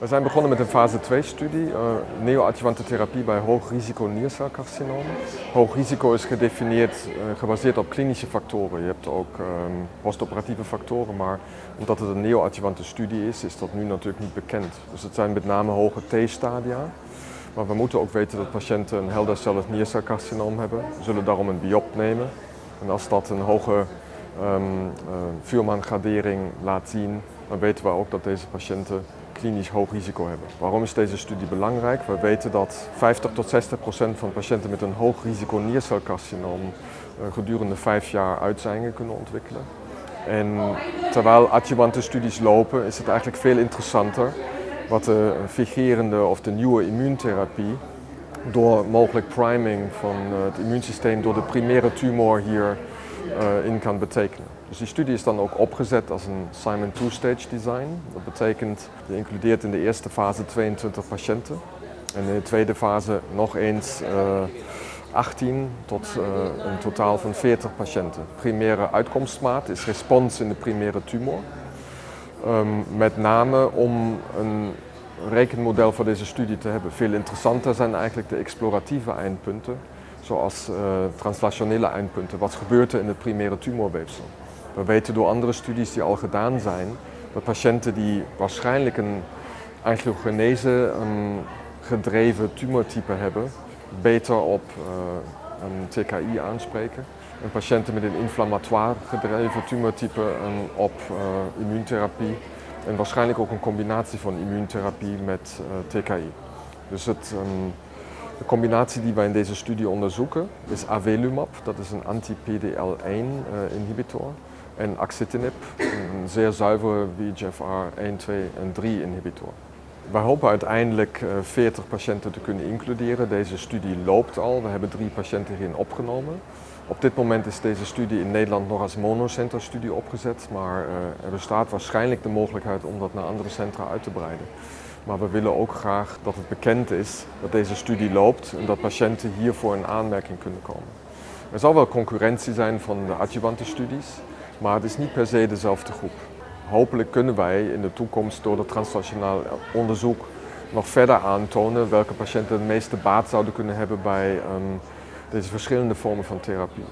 We zijn begonnen met een fase 2-studie, uh, neoadjuvante therapie bij hoog risico niercelcarcinoom. Hoog risico is gedefinieerd, uh, gebaseerd op klinische factoren. Je hebt ook um, postoperatieve factoren, maar omdat het een neoadjuvante studie is, is dat nu natuurlijk niet bekend. Dus het zijn met name hoge T-stadia. Maar we moeten ook weten dat patiënten een heldercellig niercelcarcinoom hebben. We zullen daarom een biop nemen. En als dat een hoge um, uh, Vuurman-gradering laat zien, dan weten we ook dat deze patiënten klinisch hoog risico hebben. Waarom is deze studie belangrijk? We weten dat 50 tot 60 procent van patiënten met een hoog risico niercelcarcinoom uh, gedurende vijf jaar uitzaaiingen kunnen ontwikkelen. En terwijl adjuvante studies lopen, is het eigenlijk veel interessanter wat de vigerende of de nieuwe immuuntherapie door mogelijk priming van uh, het immuunsysteem door de primaire tumor hier in kan betekenen. Dus die studie is dan ook opgezet als een Simon Two-Stage Design. Dat betekent, je includeert in de eerste fase 22 patiënten. En in de tweede fase nog eens uh, 18 tot uh, een totaal van 40 patiënten. Primaire uitkomstmaat is respons in de primaire tumor. Um, met name om een rekenmodel voor deze studie te hebben. Veel interessanter zijn eigenlijk de exploratieve eindpunten, zoals uh, translationele eindpunten. Wat gebeurt er in het primaire tumorweefsel? We weten door andere studies die al gedaan zijn dat patiënten die waarschijnlijk een angiogenese een gedreven tumortype hebben, beter op uh, een TKI aanspreken. En patiënten met een inflammatoire gedreven tumortype op uh, immuuntherapie en waarschijnlijk ook een combinatie van immuuntherapie met TKI. Dus het, um, de combinatie die wij in deze studie onderzoeken is avelumab, dat is een anti-PDL1-inhibitor. en axitinib, een zeer zuivere VEGFR 1, 2 en 3 inhibitor. Wij hopen uiteindelijk 40 patiënten te kunnen includeren. Deze studie loopt al. We hebben drie patiënten hierin opgenomen. Op dit moment is deze studie in Nederland nog als monocentra-studie opgezet, maar uh, er bestaat waarschijnlijk de mogelijkheid om dat naar andere centra uit te breiden. Maar we willen ook graag dat het bekend is dat deze studie loopt en dat patiënten hiervoor in aanmerking kunnen komen. Er zal wel concurrentie zijn van de adjuvante studies, maar het is niet per se dezelfde groep. Hopelijk kunnen wij in de toekomst door het translationaal onderzoek nog verder aantonen welke patiënten het meeste baat zouden kunnen hebben bij um, deze verschillende vormen van therapie.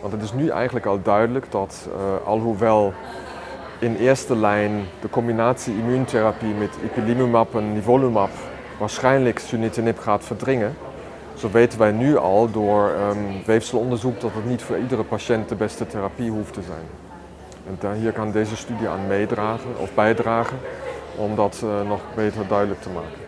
Want het is nu eigenlijk al duidelijk dat uh, alhoewel in eerste lijn de combinatie immuuntherapie met ipilimumab en nivolumab waarschijnlijk sunitinib gaat verdringen, zo weten wij nu al door um, weefselonderzoek dat het niet voor iedere patiënt de beste therapie hoeft te zijn. En daar, hier kan deze studie aan meedragen of bijdragen om dat uh, nog beter duidelijk te maken.